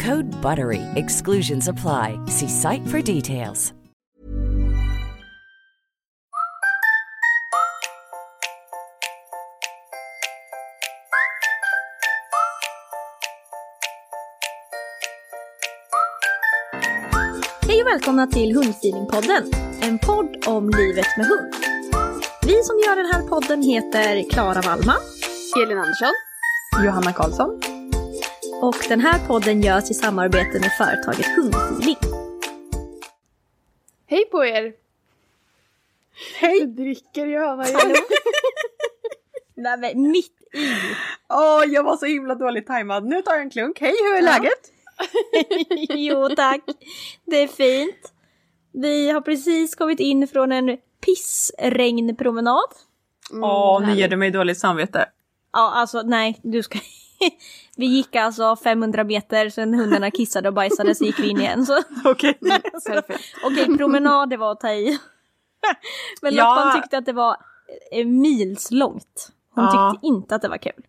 Code BUTTERY. Exclusions apply. See site for details. Hej och välkomna till Hundfeelingpodden, en podd om livet med hund. Vi som gör den här podden heter Klara Wallman, Elin Andersson. Johanna Karlsson. Och den här podden görs i samarbete med företaget Hundfeeling. Hej på er! Hej! Du dricker Johanna igen. Nej men mitt i! Åh, jag var så himla dåligt tajmad. Nu tar jag en klunk. Hej, hur är läget? jo tack, det är fint. Vi har precis kommit in från en pissregnpromenad. Åh, nu ger du mig dåligt samvete. Ja alltså nej, du ska... vi gick alltså 500 meter, sen hundarna kissade och bajsade så gick vi in igen. Okej. Perfekt. Okej, promenad det var att ta i. Men Ja. Loppan tyckte att det var eh, mils långt. Hon Ja. tyckte inte att det var kul.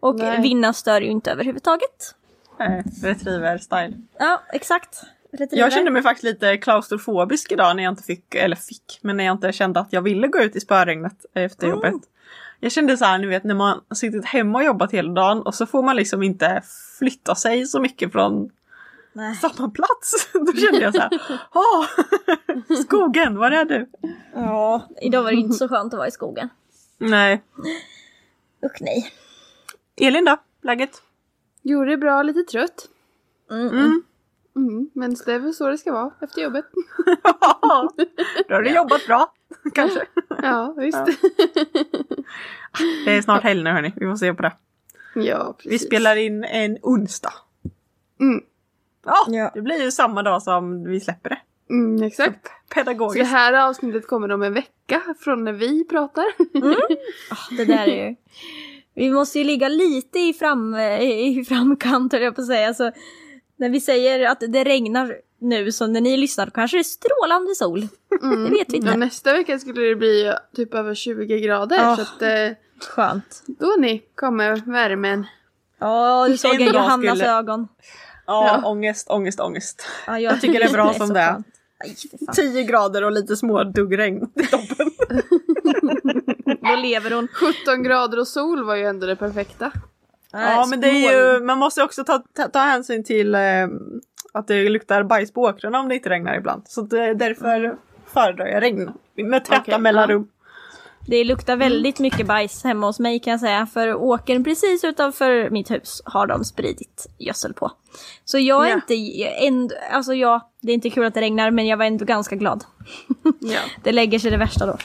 och Nej. Vinna stör ju inte överhuvudtaget. Eh, Retriever-style. Ja, exakt. Retriever. Jag kände mig faktiskt lite klaustrofobisk idag när jag inte fick, eller fick, men när jag inte kände att jag ville gå ut i spöregnet efter Mm. jobbet. Jag kände så här, ni vet när man suttit hemma och jobbat hela dagen och så får man liksom inte flytta sig så mycket från Nej. samma plats. Då kände jag så här, åh, skogen, var är du? Ja, idag var det inte så skönt att vara i skogen. Nej. Usch nej. Elin då? Läget? Jo, det är bra, lite trött. Mm. Mm. Mm, men det är väl så det ska vara efter jobbet. Då har du jobbat bra, kanske. Ja, visst. Det är snart helg nu hörni, vi får se på det. Ja, Vi precis. spelar in en onsdag. Mm, Ja, Ja. det blir ju samma dag som vi släpper det. mm, exakt. Så det Pedagogiskt. här avsnittet kommer om en vecka från när vi pratar. Ah, Det där är ju... Vi måste ju ligga lite i, fram, i framkant höll jag på att säga. Så när vi säger att det regnar nu så när ni lyssnar kanske det är strålande sol. Mm. Det vet vi inte. Ja, nästa vecka skulle det bli typ över 20 grader. Ja. Så att eh, Skönt. då ni kommer värmen. Ja, du såg Johannas skulle- ögon. Ja, Ja. ångest, ångest, ångest. Ja, Jag tycker det är bra som det är. Aj, fy fan. 10 grader och lite små duggregn i toppen. Då lever hon. 17 grader och sol var ju ändå det perfekta. Ja, men det är ju, man måste också ta, ta, ta hänsyn till eh, att det luktar bajs på åkrarna om det inte regnar ibland. Så det, därför föredrar jag regn med täta Okej, mellanrum. Det luktar väldigt mycket bajs hemma hos mig kan jag säga. För åkern precis utanför mitt hus har de spridit gödsel på. Så jag är Ja. inte, ändå, alltså ja, det är inte kul att det regnar men jag var ändå ganska glad. Ja. Det lägger sig det värsta då.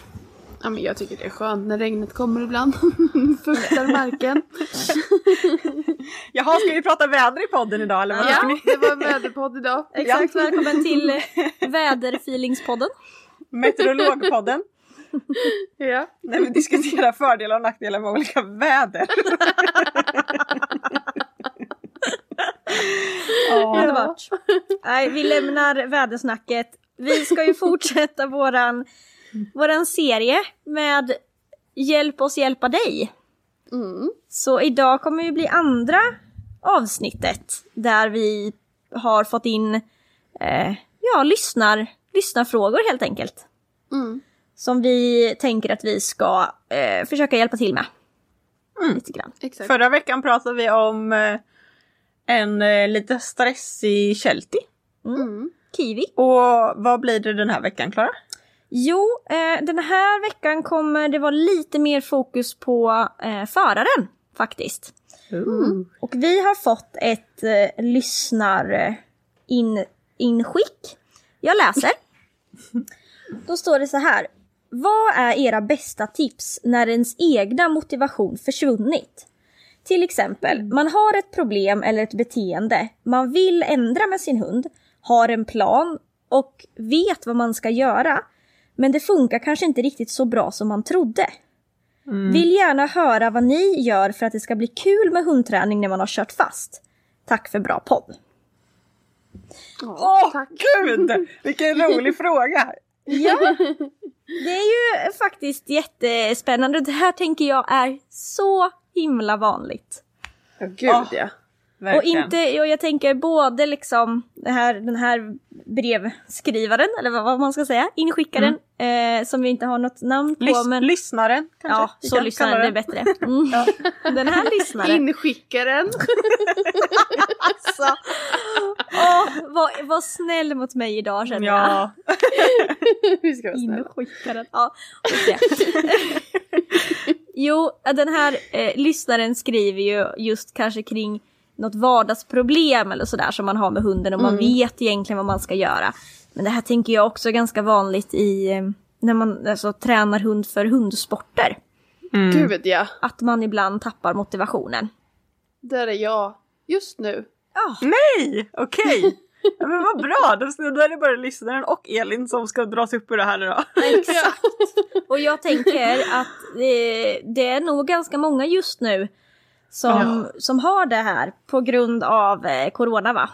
Ja, men jag tycker det är skönt när regnet kommer ibland. Fuktar marken. Jaha, ska vi prata väder i podden idag eller vad Ja, ni? det var en väderpodd idag. Exakt, välkommen till Väderfeelingspodden. Meteorologpodden. Ja. När vi diskuterar fördelar och nackdelar med olika väder. Underbart. Nej, vi lämnar vädersnacket. Vi ska ju fortsätta våran, våran serie med Hjälp oss hjälpa dig. Mm. Så idag kommer det bli andra avsnittet där vi har fått in eh, ja, lyssnar, lyssnarfrågor helt enkelt. Mm. Som vi tänker att vi ska eh, försöka hjälpa till med. Lite grann. Exakt. Förra veckan pratade vi om eh, en eh, lite stressig Sheltie. Mm. Kiwi. Och vad blir det den här veckan Klara? Jo, eh, den här veckan kommer det vara lite mer fokus på eh, föraren faktiskt. Och vi har fått ett eh, lyssnar eh, in. Jag läser. Då står det så här. Vad är era bästa tips när ens egna motivation försvunnit? Till exempel, man har ett problem eller ett beteende man vill ändra med sin hund, har en plan och vet vad man ska göra. Men det funkar kanske inte riktigt så bra som man trodde. Vill gärna höra vad ni gör för att det ska bli kul med hundträning när man har kört fast. Tack för bra podd. Åh tack. gud! Vilken rolig fråga! Ja, det är ju faktiskt jättespännande. Det här tänker jag är så himla vanligt. Ja, gud Ah. ja. Och, inte, och jag tänker både liksom det här, den här brevskrivaren, eller vad, man ska säga, inskickaren, eh, som vi inte har något namn på. Lys- men, Lyssnaren kanske? ja, vi så kan lyssnaren, det är bättre. Mm. Den här lyssnaren. Inskickaren. Alltså, åh, var, var snäll mot mig idag känner jag. Ja, snälla. Inskickaren. Ja. Jo, den här eh, lyssnaren skriver ju just kanske kring något vardagsproblem eller sådär som man har med hunden och man vet egentligen vad man ska göra. Men det här tänker jag också är ganska vanligt i eh, när man alltså, tränar hund för hundsporter. Gud ja. Att man ibland tappar motivationen. Där är jag just nu. Ja, nej! Okej! Ja, men vad bra! Då, är det bara lyssnaren och Elin som ska dras upp ur det här nu då. exakt. Och jag tänker att det, det är nog ganska många just nu som, som har det här på grund av eh, corona va?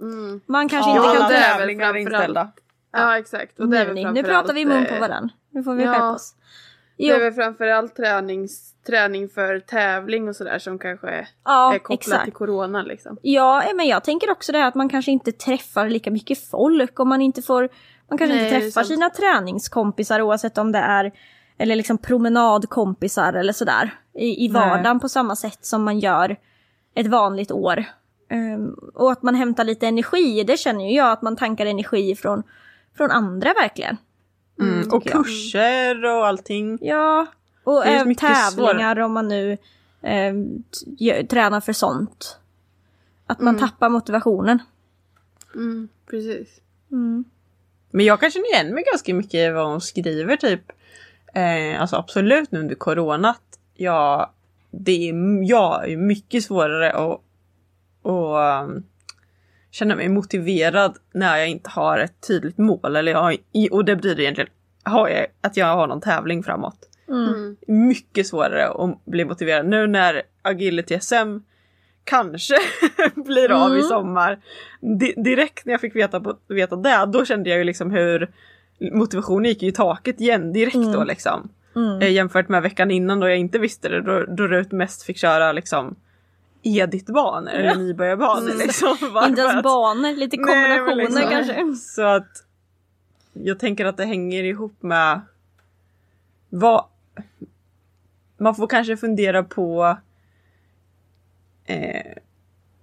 Mm. Man kanske Ja, inte Ja, kan det väl tävlingar inställda. Ja exakt. Och det är nu, väl nu framförallt, pratar vi mun på eh, varandra. Nu får vi ja. skärpa oss. Det Jo, är väl framförallt tränings, träning för tävling och sådär som kanske är, ja, är kopplat exakt. till corona liksom. Ja, eh, men jag tänker också det här att man kanske inte träffar lika mycket folk och man inte får Man kanske Nej, inte det träffar sina träningskompisar oavsett om det är eller liksom promenadkompisar eller sådär i, i Nej. vardagen på samma sätt som man gör ett vanligt år. Ehm, och att man hämtar lite energi, det känner ju jag att man tankar energi från, från andra verkligen. Mm. Och tycker jag. kurser och allting. Ja, och även tävlingar om man nu eh, tränar för sånt. Att man tappar motivationen. Mm, precis. Men jag kan känna igen mig ganska mycket i vad hon skriver typ. Eh, alltså absolut nu under coronat. Ja, det är, jag är mycket svårare att, att um, känna mig motiverad när jag inte har ett tydligt mål. Eller jag har, och det betyder egentligen har jag, att jag har någon tävling framåt. Mm. Mycket svårare att bli motiverad. Nu när Agility SM kanske blir av i sommar. Di- direkt när jag fick veta, på, veta det, då kände jag ju liksom hur motivationen gick ju i taket igen direkt då liksom. Eh, jämfört med veckan innan då jag inte visste det, då, då Rut mest fick köra liksom Edith-banor eller nybörjarbanor liksom. Bara Inte ens banor, lite Nej, kombinationer men liksom- kanske. Så att jag tänker att det hänger ihop med vad man får kanske fundera på eh,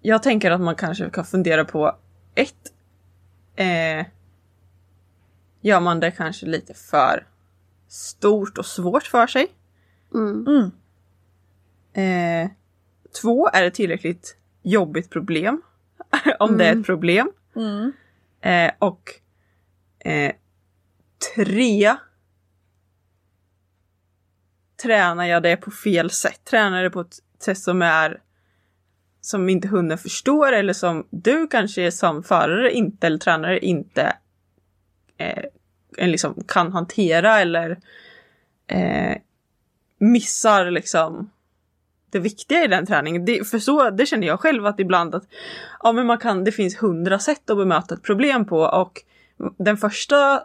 jag tänker att man kanske kan fundera på ett eh, gör man det kanske lite för stort och svårt för sig? Mm. Mm. Eh, två, är det tillräckligt jobbigt problem? Om det är ett problem. Mm. Eh, och eh, tre. Tränar jag det på fel sätt? Tränar jag det på ett sätt som är som inte hunden förstår eller som du kanske som förare inte eller tränare inte eh, liksom kan hantera eller eh, missar liksom det viktiga i den träningen. Det, för så, det känner jag själv att ibland att ja, men man kan, det finns hundra sätt att bemöta ett problem på och den första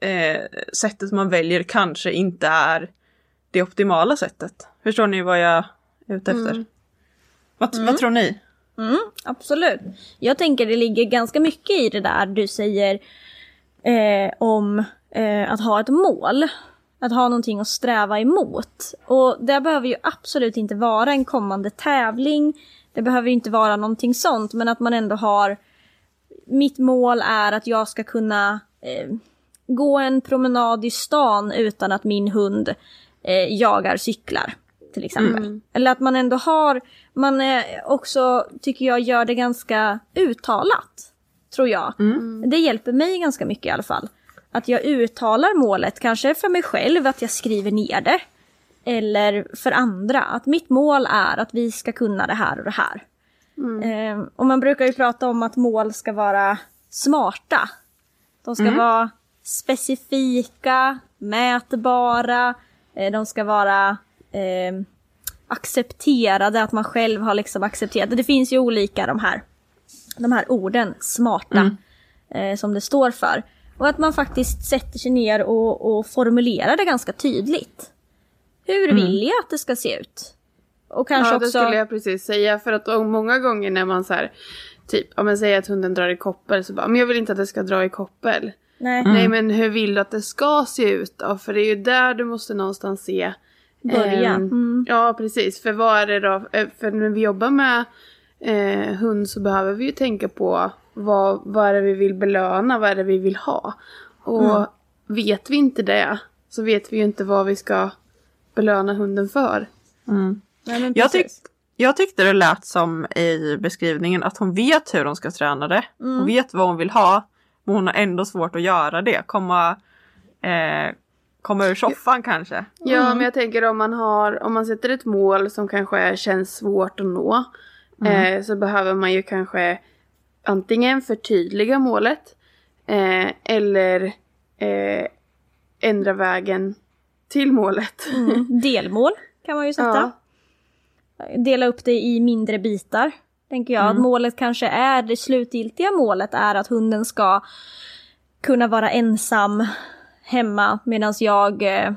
eh, sättet man väljer kanske inte är det optimala sättet. Förstår ni vad jag är ute efter? Mm. Vad, vad tror ni? Mm, absolut. Jag tänker det ligger ganska mycket i det där du säger eh, om eh, att ha ett mål. Att ha någonting att sträva emot. Och det behöver ju absolut inte vara en kommande tävling. Det behöver inte vara någonting sånt, men att man ändå har... Mitt mål är att jag ska kunna eh, gå en promenad i stan utan att min hund eh, jagar cyklar. Till exempel. Eller att man ändå har, man eh, också tycker jag gör det ganska uttalat. Tror jag. Det hjälper mig ganska mycket i alla fall. Att jag uttalar målet, kanske för mig själv, att jag skriver ner det. Eller för andra, att mitt mål är att vi ska kunna det här och det här. Eh, och man brukar ju prata om att mål ska vara smarta. De ska vara specifika, mätbara, eh, de ska vara eh, accepterade, att man själv har liksom accepterat. Det finns ju olika de här, de här orden, smarta, eh, som det står för. Och att man faktiskt sätter sig ner och, och formulerar det ganska tydligt. Hur vill jag att det ska se ut? Och kanske ja, det också... skulle jag precis säga. För att många gånger när man så här, typ, om man säger att hunden drar i koppel så bara, men jag vill inte att det ska dra i koppel. Nej. Nej men hur vill du att det ska se ut då? För det är ju där du måste någonstans se. Börja. ehm, Mm. Ja precis, för vad är det då? eh, För när vi jobbar med eh, hund så behöver vi ju tänka på vad, vad är det vi vill belöna, vad är det vi vill ha? Och Mm. vet vi inte det så vet vi ju inte vad vi ska belöna hunden för. Nej, men Jag, tyck, jag tyckte det lät som i beskrivningen att hon vet hur hon ska träna det. Hon vet vad hon vill ha. Men hon har ändå svårt att göra det. Komma, eh, komma ur soffan kanske. Ja, men jag tänker om man har, om man sätter ett mål som kanske är, känns svårt att nå. Eh, så behöver man ju kanske antingen förtydliga målet. Eh, eller eh, ändra vägen till målet. Mm. Delmål kan man ju sätta. Dela upp det i mindre bitar. Tänker jag. Att målet kanske är, det slutgiltiga målet är att hunden ska kunna vara ensam hemma medan jag eh,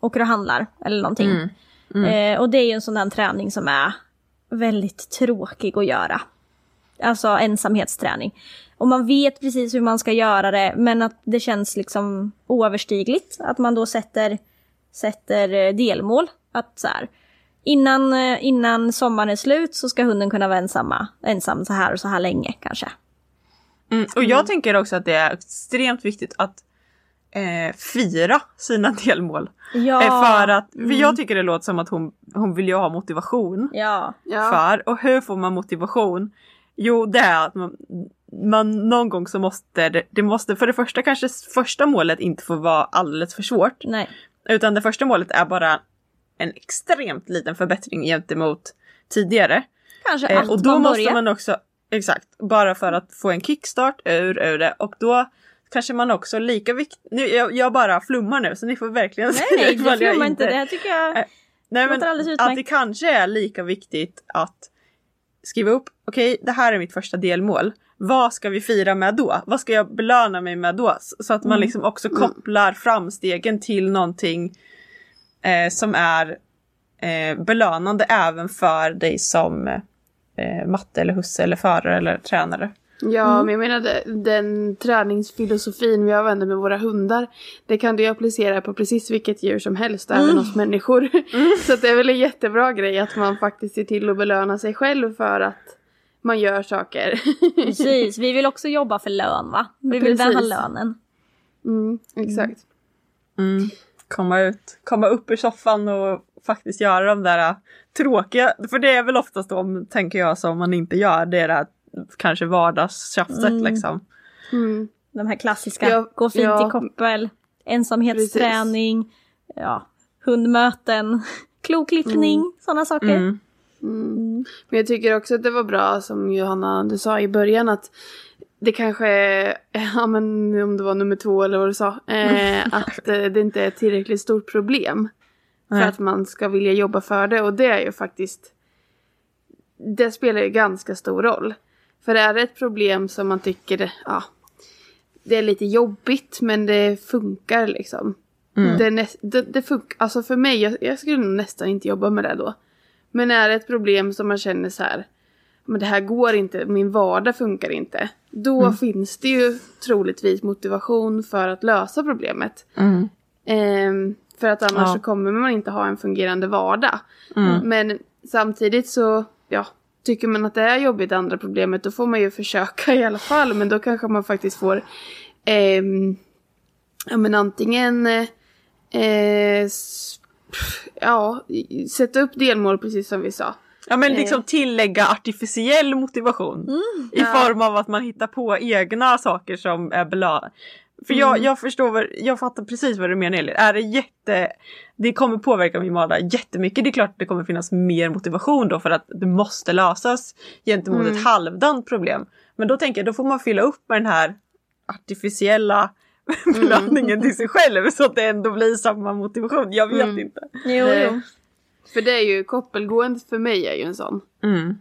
åker och handlar eller någonting. Eh, och det är ju en sån där träning som är väldigt tråkig att göra. Alltså ensamhetsträning. Och man vet precis hur man ska göra det men att det känns liksom oöverstigligt. Att man då sätter, sätter eh, delmål. Att så här, innan, eh, innan sommaren är slut så ska hunden kunna vara ensamma, ensam så här och så här länge kanske. Mm, och jag tänker också att det är extremt viktigt att eh, fira sina delmål. Ja. Eh, för att, för jag tycker det låter som att hon, hon vill ju ha motivation Ja. Ja. för. Och hur får man motivation? Jo, det är att man, man någon gång så måste det, det måste, för det första kanske första målet inte får vara alldeles för svårt. Nej. Utan det första målet är bara en extremt liten förbättring gentemot tidigare. Kanske Eh, att och då man måste man också, exakt, bara för att få en kickstart ur, ur det. Och då kanske man också lika viktigt, nu, jag, jag bara flummar nu så ni får verkligen Nej, nej, det jag flummar inte. Det här tycker jag... Eh, Nej men att det kanske är lika viktigt att skriva upp, okej det här är mitt första delmål. Vad ska vi fira med då? Vad ska jag belöna mig med då? Så så att man Mm. liksom också kopplar framstegen till någonting eh, som är eh, belönande även för dig som eh, matte eller husse eller förare eller tränare. Ja, men jag menar den träningsfilosofin vi använder med våra hundar, det kan du ju applicera på precis vilket djur som helst, även oss människor. Så att det är väl en jättebra grej att man faktiskt ser till att belöna sig själv för att man gör saker. Precis, vi vill också jobba för lön va? Vi vill Precis. ha lönen. mm, exakt. Mm. Komma ut, komma upp ur soffan och faktiskt göra de där äh, tråkiga, för det är väl oftast de, tänker jag, som man inte gör, det är det här kanske vardagstjafset liksom. Mm. De här klassiska, Ja, gå fint ja. i koppel, ensamhetsträning, ja, hundmöten, kloklippning, sådana saker. Mm. Mm. Men jag tycker också att det var bra som Johanna, du sa i början att det kanske ja men om det var nummer två eller vad du sa, eh, att eh, det inte är ett tillräckligt stort problem. Nej. för att man ska vilja jobba för det och det är ju faktiskt det spelar ju ganska stor roll. För är det ett problem som man tycker ja, det är lite jobbigt men det funkar liksom. Det, är nä- det, det funkar, alltså för mig, jag, jag skulle nästan inte jobba med det då. Men är det ett problem som man känner så här, men det här går inte, min vardag funkar inte. Då finns det ju troligtvis motivation för att lösa problemet. Ehm, för att annars Ja. så kommer man inte ha en fungerande vardag. Mm. Men samtidigt så, ja, tycker man att det är jobbigt det andra problemet då får man ju försöka i alla fall. Men då kanske man faktiskt får, ehm, ja men antingen, eh, ja, sätta upp delmål precis som vi sa. Ja men liksom tillägga artificiell motivation. I Ja. form av att man hittar på egna saker som är belö... För jag, jag förstår, vad, jag fattar precis vad du menar Elin. Är det jätte... Det kommer påverka min vardag jättemycket. Det är klart att det kommer finnas mer motivation då för att det måste lösas gentemot ett halvdant problem. Men då tänker jag, då får man fylla upp med den här artificiella belöningen till sig själv så att det ändå blir samma motivation. Jag vet inte. Jo, jo. För det är ju koppelgående för mig är ju en sån. Mm.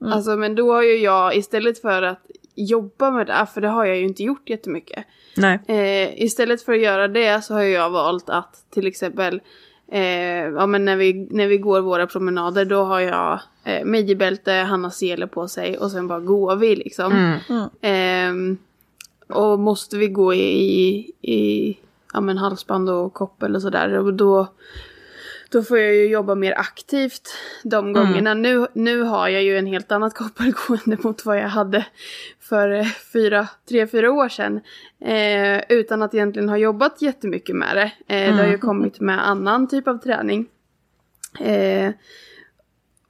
Alltså men då har ju jag istället för att jobba med det, för det har jag ju inte gjort jättemycket. Nej. Eh, istället för att göra det så har jag valt att till exempel eh, ja, men när, vi, när vi går våra promenader då har jag eh, midjebälte, Hanna sele på sig och sen bara går vi liksom. Mm. Ehm, och måste vi gå i, i, i ja, men halsband och koppel och sådär då, då får jag ju jobba mer aktivt de gångerna. Nu, nu har jag ju en helt annat koppelgående mot vad jag hade för eh, fyra, tre, fyra år sedan. Eh, utan att egentligen ha jobbat jättemycket med det. Eh, Det har ju kommit med annan typ av träning. Eh,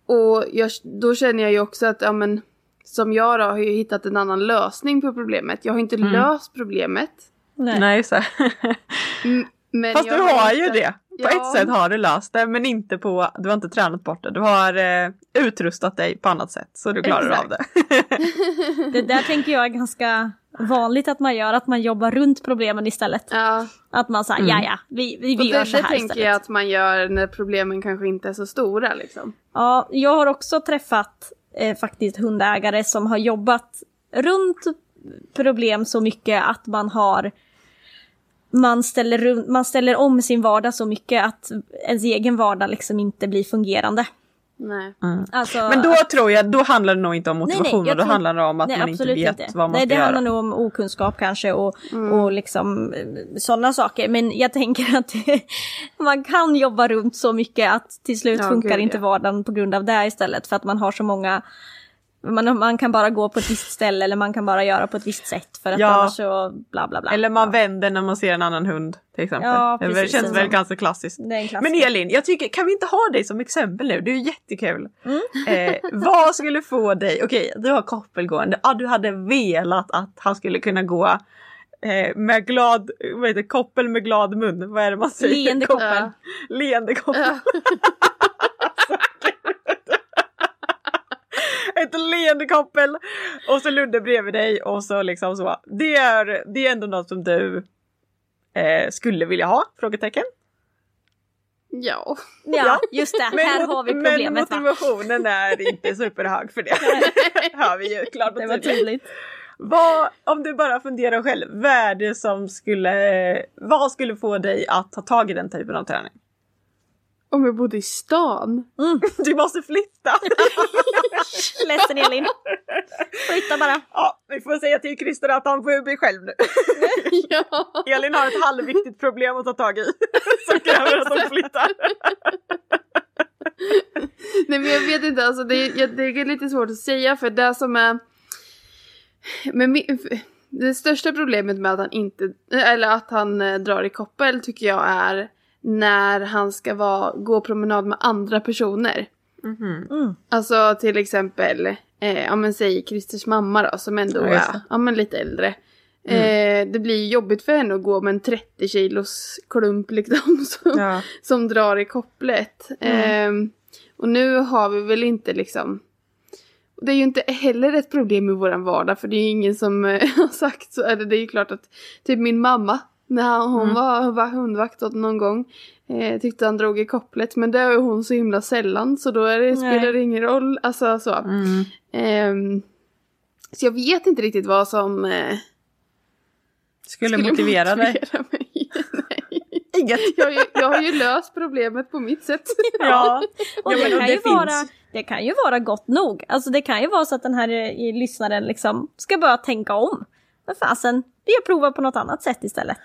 och jag, då känner jag ju också att, ja men, som jag då har ju hittat en annan lösning på problemet. Jag har inte löst problemet. Nej. Nej, så. Men Fast du har ju hittat- det. På Ja. ett sätt har du löst det men inte på, du har inte tränat bort det. Du har eh, utrustat dig på annat sätt så du klarar Exakt. av det. Det där tänker jag är ganska vanligt att man gör, att man jobbar runt problemen istället. Ja, Att man säger, ja ja, vi, vi, vi gör det, så det här tänker istället. jag att man gör när problemen kanske inte är så stora liksom. Ja, jag har också träffat eh, faktiskt hundägare som har jobbat runt problem så mycket att man har man ställer, man ställer om sin vardag så mycket att ens egen vardag liksom inte blir fungerande. Nej. Alltså, Men då tror jag, då handlar det nog inte om Nej, nej, motivation jag då tror- handlar det om att nej, man inte vet inte. vad man Nej, ska det handlar göra. nog om okunskap kanske och, och liksom sådana saker. Men jag tänker att man kan jobba runt så mycket att till slut Ja, funkar gud, inte ja. vardagen på grund av det istället. För att man har så många man, man kan bara gå på ett visst ställe eller man kan bara göra på ett visst sätt för att Ja. annars så bla bla bla. Eller man vänder när man ser en annan hund till exempel. Ja, det precis. känns väl ganska klassiskt. Det. Men Elin, jag tycker, kan vi inte ha dig som exempel nu? Det är ju jättekul. Mm. Eh, vad skulle få dig, okej du har koppelgående, ah, du hade velat att han skulle kunna gå eh, med glad, vad heter det, koppel med glad mun, vad är det man säger? Leende koppel. Leende koppel. Ett leende koppel och så Ludde bredvid dig och så liksom så. Det är, det är ändå något som du eh, skulle vilja ha? Frågetecken. Ja. Ja, just det. här har vi problemet Men va? motivationen är inte superhög för det. Hör vi ju klart och Det var tydligt. Vad, om du bara funderar själv, vad är det som skulle, vad skulle få dig att ta tag i den typen av träning? Om jag bodde i stan. Du måste flytta! Ledsen Elin. Flytta bara. ja, vi får säga till Christer att han får bli själv nu. ja. Elin har ett halvviktigt problem att ta tag i. Som kräver att de flyttar. Nej men jag vet inte, alltså det, är- jag, det är lite svårt att säga för det som är... Men det största problemet med att han inte, eller att han eh, drar i koppel tycker jag är när han ska vara, gå promenad med andra personer. Mm. Alltså till exempel, eh, ja men säg Christers mamma då som ändå Ja, är ja, men lite äldre. Eh, det blir jobbigt för henne att gå med en 30 kilos klump liksom som, Ja. som drar i kopplet. Ehm, och nu har vi väl inte liksom det är ju inte heller ett problem i våran vardag för det är ju ingen som eh, har sagt så. Eller det är ju klart att typ min mamma När hon Mm. var, var hundvakt åt någon gång. Eh, tyckte han drog i kopplet men det är hon så himla sällan så då är det, spelar det ingen roll. Alltså så. Mm. Ehm, så jag vet inte riktigt vad som eh, Skulle, motivera dig. motivera mig. Nej. Inget. Jag, har ju- jag har ju löst problemet på mitt sätt. Ja. Och Ja, det, men, kan det ju finns- vara, det kan ju vara gott nog. Alltså det kan ju vara så att den här eh, lyssnaren liksom ska börja tänka om. Men fasen, jag provar på något annat sätt istället.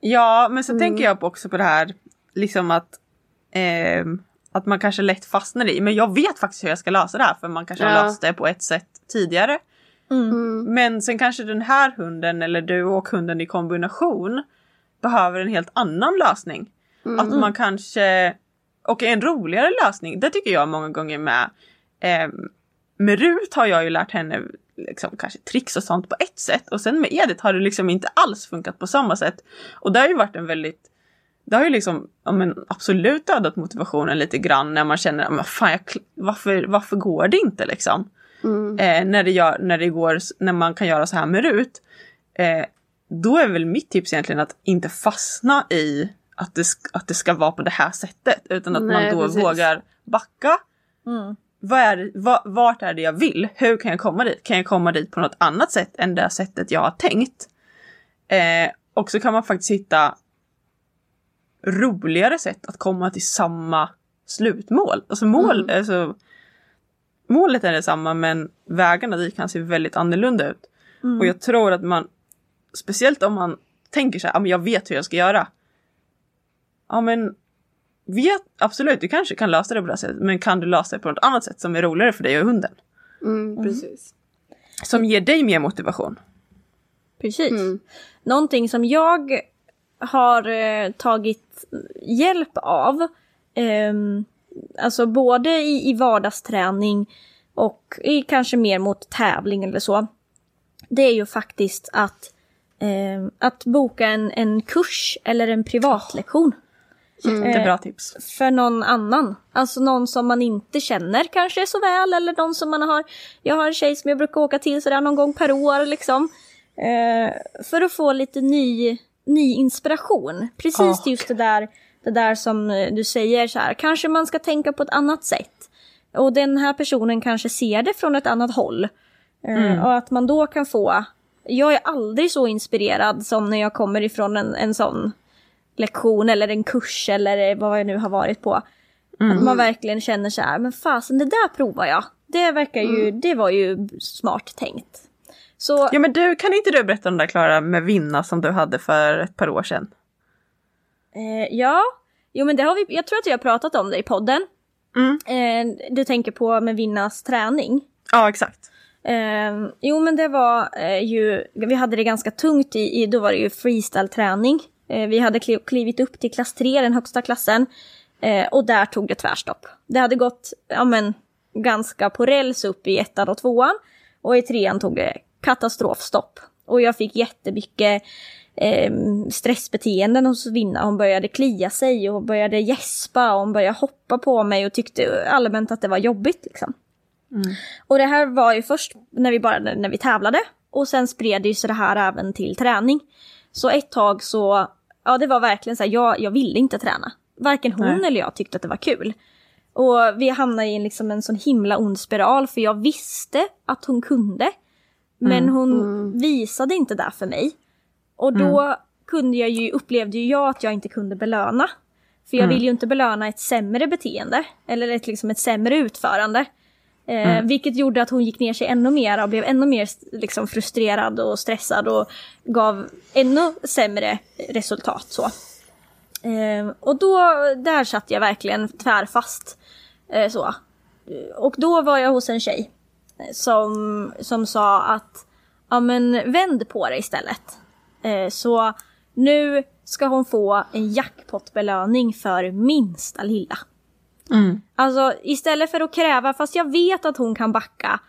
Ja, men så tänker jag också på det här liksom att ehm, att man kanske lätt fastnar i, men jag vet faktiskt hur jag ska lösa det här för man kanske har Ja. löst det på ett sätt tidigare. Mm. Men sen kanske den här hunden eller du och hunden i kombination behöver en helt annan lösning. Att man kanske, och en roligare lösning, det tycker jag många gånger med. Eh, med Rut har jag ju lärt henne liksom, kanske tricks och sånt på ett sätt och sen med Edith har det liksom inte alls funkat på samma sätt. Och det har ju varit en väldigt det har ju liksom ja, men absolut dödat motivationen lite grann när man känner men fan, jag, varför, varför går det inte liksom? Mm. eh, när, det gör, när det går, när man kan göra så här med RUT. Eh, då är väl mitt tips egentligen att inte fastna i att det, att det ska vara på det här sättet. Utan att Nej, man då precis. vågar backa. Mm. Vad är, vad, vart är det jag vill? Hur kan jag komma dit? Kan jag komma dit på något annat sätt än det sättet jag har tänkt? Eh, och så kan man faktiskt hitta roligare sätt att komma till samma slutmål. Alltså mål, alltså, målet är detsamma men vägarna dit kan se väldigt annorlunda ut. Och jag tror att man, speciellt om man tänker så här, "Ja, men jag vet hur jag ska göra. Ja men, vet, absolut du kanske kan lösa det på det här sättet men kan du lösa det på något annat sätt som är roligare för dig och hunden? Mm, precis. Som ger dig mer motivation. Precis. Mm. Någonting som jag har eh, tagit hjälp av, ehm, alltså både i, i vardagsträning och i kanske mer mot tävling eller så, det är ju faktiskt att, ehm, att boka en, en kurs eller en privatlektion Jättebra tips. för någon annan. Alltså någon som man inte känner kanske så väl eller någon som man har. Jag har en tjej som jag brukar åka till sådär någon gång per år liksom. Eh, för att få lite ny, ny inspiration. Precis Ah. just det där, det där som eh, du säger så här. Kanske man ska tänka på ett annat sätt. Och den här personen kanske ser det från ett annat håll. Eh, Och att man då kan få. Jag är aldrig så inspirerad som när jag kommer ifrån en, en sån lektion eller en kurs eller vad jag nu har varit på. Att man verkligen känner så här, men fasen det där provar jag. Det verkar ju, det var ju smart tänkt. Så Ja men du, kan inte du berätta om det där Klara med Vinna som du hade för ett par år sedan? eh, ja, jo men det har vi, jag tror att vi har pratat om det i podden. Mm. Eh, du tänker på med Vinnas träning. Ja exakt. Eh, jo men det var eh, ju, vi hade det ganska tungt i, i då var det ju freestyle-träning. Eh, vi hade kli- klivit upp till klass 3, den högsta klassen. Eh, och där tog det tvärstopp. Det hade gått, ja men, ganska på räls upp i ettan och tvåan. Och i trean tog det katastrofstopp. Och jag fick jättemycket eh, stressbeteenden hos Vinna. Hon började klia sig och började gäspa och hon började hoppa på mig och tyckte allmänt att det var jobbigt liksom. Och det här var ju först när vi bara när vi tävlade och sen spred det sig det här även till träning. Så ett tag så, ja det var verkligen så här, jag, jag ville inte träna. Varken hon Nej. eller jag tyckte att det var kul. Och vi hamnade i en, liksom en sån himla ond spiral för jag visste att hon kunde. Men hon visade inte det för mig. Och då kunde jag ju, upplevde ju jag att jag inte kunde belöna. För jag vill ju inte belöna ett sämre beteende. Eller ett, liksom ett sämre utförande. Eh, Vilket gjorde att hon gick ner sig ännu mer och blev ännu mer liksom, frustrerad och stressad och gav ännu sämre resultat. Så. Eh, och då, där satt jag verkligen tvärfast. Eh, så. Och då var jag hos en tjej som, som sa att ja men vänd på det istället. Eh, så nu ska hon få en jackpotbelöning för minsta lilla. Alltså istället för att kräva, fast jag vet att hon kan backa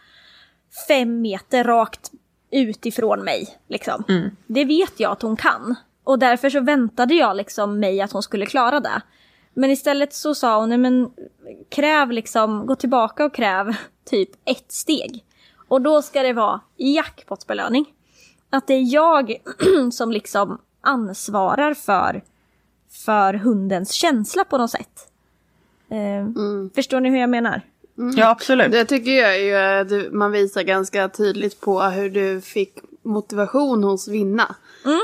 fem meter rakt utifrån mig. Liksom. Det vet jag att hon kan. Och därför så väntade jag liksom mig att hon skulle klara det. Men istället så sa hon, nej men kräv liksom, gå tillbaka och kräv typ ett steg. Och då ska det vara jackpotbelöning. Att det är jag som liksom ansvarar för, för hundens känsla på något sätt. Eh, Förstår ni hur jag menar? Ja absolut. Det tycker jag ju att man visar ganska tydligt på hur du fick motivation hos Vinna.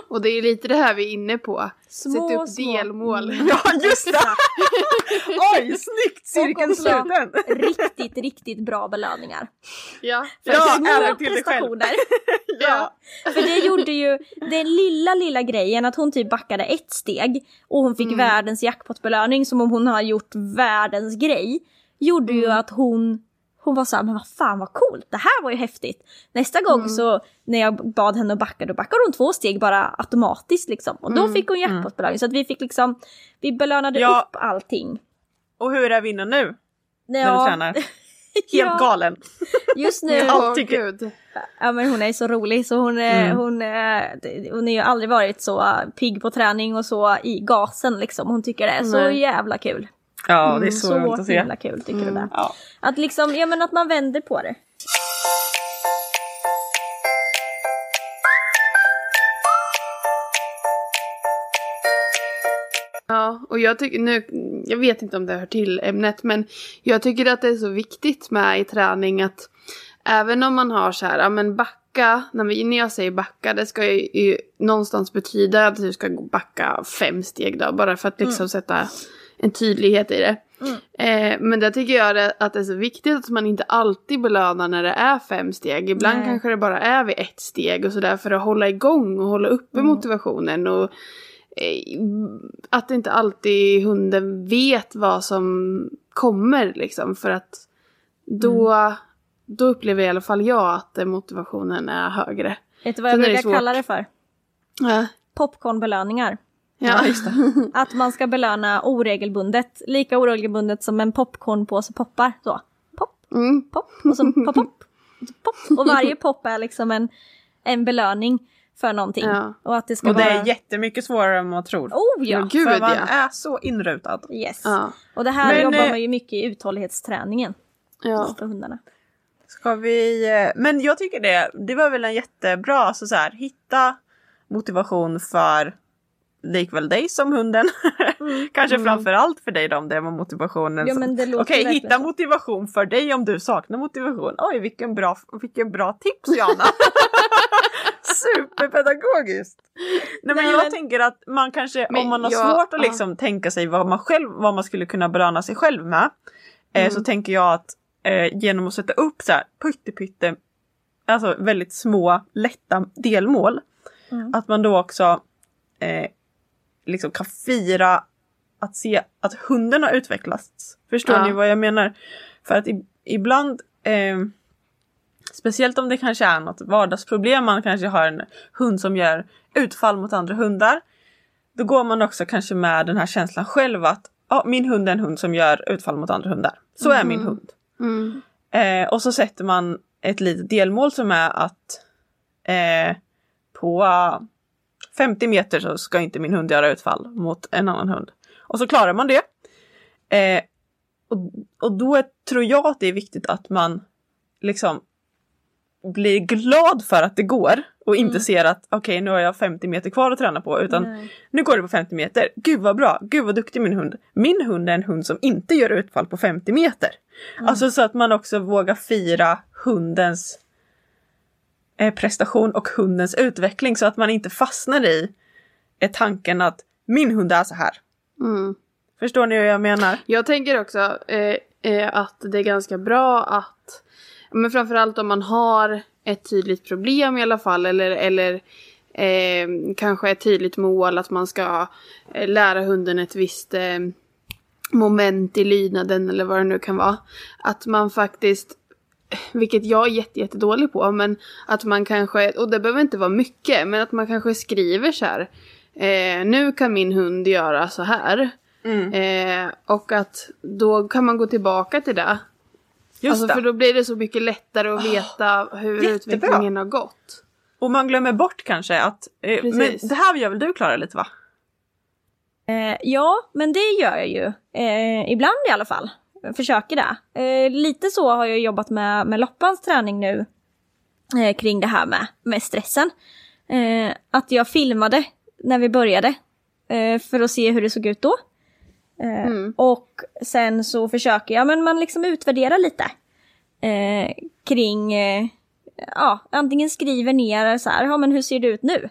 Och det är lite det här vi är inne på. Mm. Små, Sätta upp små. delmål. Ja just det! Oj, snyggt! Cirkeln sluten! riktigt, riktigt bra belöningar. Ja. För Ja, små även till dig själv. prestationer. ja. För det gjorde ju den lilla, lilla grejen att hon typ backade ett steg och hon fick Mm. världens jackpotbelöning som om hon har gjort världens grej. Gjorde Mm. ju att hon, hon var såhär, men vad fan vad coolt, det här var ju häftigt. Nästa Mm. gång så när jag bad henne att backa, då backade hon två steg bara automatiskt liksom. Och Mm. då fick hon jackpotbelöning. Så att vi fick liksom, vi belönade Ja. upp allting. Och hur är vinnaren nu? När du Ja, tränar? Helt Ja. galen. just nu, Ja. Tycker- gud. Ja men hon är så rolig så hon, är Mm. hon, är hon är ju aldrig varit så pigg på träning och så i gasen liksom. Hon tycker det är så jävla kul. Ja, det är så, Så roligt att se. himla kul tycker du det. Ja. Att liksom, ja men att man vänder på det. Ja, och jag tycker nu, jag vet inte om det hör till ämnet, men jag tycker att det är så viktigt med i träning att även om man har så här, ja men backa, när, vi, när jag säger backa, det ska ju, ju någonstans betyda att du ska gå- backa fem steg då, bara för att liksom sätta en tydlighet i det. Eh, men där tycker jag att det är så viktigt att man inte alltid belönar när det är fem steg. Ibland Nej. kanske det bara är vid ett steg och sådär för att hålla igång och hålla uppe motivationen. Och eh, att inte alltid hunden vet vad som kommer liksom för att då, då upplever i alla fall jag att motivationen är högre. Vet du vad jag brukar kalla det för? Ja, Popcornbelöningar. Ja. just det. Att man ska belöna oregelbundet. Lika oregelbundet som en popcornpåse poppar. Så. Pop, Mm. pop och så pop, pop, pop. Och varje pop är liksom en, en belöning för någonting. Ja. Och att det ska Och det vara... är jättemycket svårare än man tror. Oh ja! Gud För man ja. är så inrutad. Yes. Ja. Och det här Men, jobbar eh, man ju mycket i uthållighetsträningen ja. för hundarna. Ska vi... eh, Men jag tycker det, det var väl en jättebra, alltså så här, hitta motivation för likväl dig som hunden. Kanske framför allt för dig då om det var motivationen. Mm. Ja, som- det Okej, hitta så. motivation för dig om du saknar motivation. Oj, vilken bra, vilken bra tips Jana! Superpedagogiskt! Nej men Nej, jag men- tänker att man kanske, om man har jag- svårt att liksom tänka sig vad man själv, vad man skulle kunna belöna sig själv med. Eh, Mm. så tänker jag att eh, genom att sätta upp så här pytte alltså väldigt små lätta delmål. Mm. Att man då också eh, liksom kan fira att se att hunden har utvecklats. Förstår Ja. ni vad jag menar? För att i, ibland, eh, speciellt om det kanske är något vardagsproblem, man kanske har en hund som gör utfall mot andra hundar. Då går man också kanske med den här känslan själv att ja, min hund är en hund som gör utfall mot andra hundar. Så är min hund. Mm. Eh, och så sätter man ett litet delmål som är att eh, på 50 meter så ska inte min hund göra utfall mot en annan hund. Och så klarar man det. Eh, och, och då är, tror jag att det är viktigt att man liksom blir glad för att det går och inte ser att okej nu har jag 50 meter kvar att träna på utan Nej. nu går det på 50 meter. Gud vad bra, gud vad duktig min hund. Min hund är en hund som inte gör utfall på 50 meter. Alltså så att man också vågar fira hundens prestation och hundens utveckling så att man inte fastnar i är tanken att min hund är så här. Mm. Förstår ni vad jag menar? Jag tänker också eh, eh, att det är ganska bra att, men framförallt om man har ett tydligt problem i alla fall eller, eller eh, kanske ett tydligt mål att man ska eh, lära hunden ett visst eh, moment i lydnaden eller vad det nu kan vara. Att man faktiskt vilket jag är jätte, jättedålig på, men att man kanske, och det behöver inte vara mycket, men att man kanske skriver så här. Eh, nu kan min hund göra så här. Mm. Eh, och att då kan man gå tillbaka till det. Just alltså, det. för då blir det så mycket lättare att veta hur jättebra. utvecklingen har gått. Och man glömmer bort kanske att eh, men det här gör väl du Klara lite va? Eh, ja, men det gör jag ju. Eh, ibland i alla fall. Försöker det. Eh, lite så har jag jobbat med, med Loppans träning nu. Eh, kring det här med, med stressen. Eh, att jag filmade när vi började. Eh, för att se hur det såg ut då. Eh, Mm. Och sen så försöker jag, men man liksom utvärderar lite. Eh, kring, ja, antingen skriver ner så här, ja men hur ser det ut nu?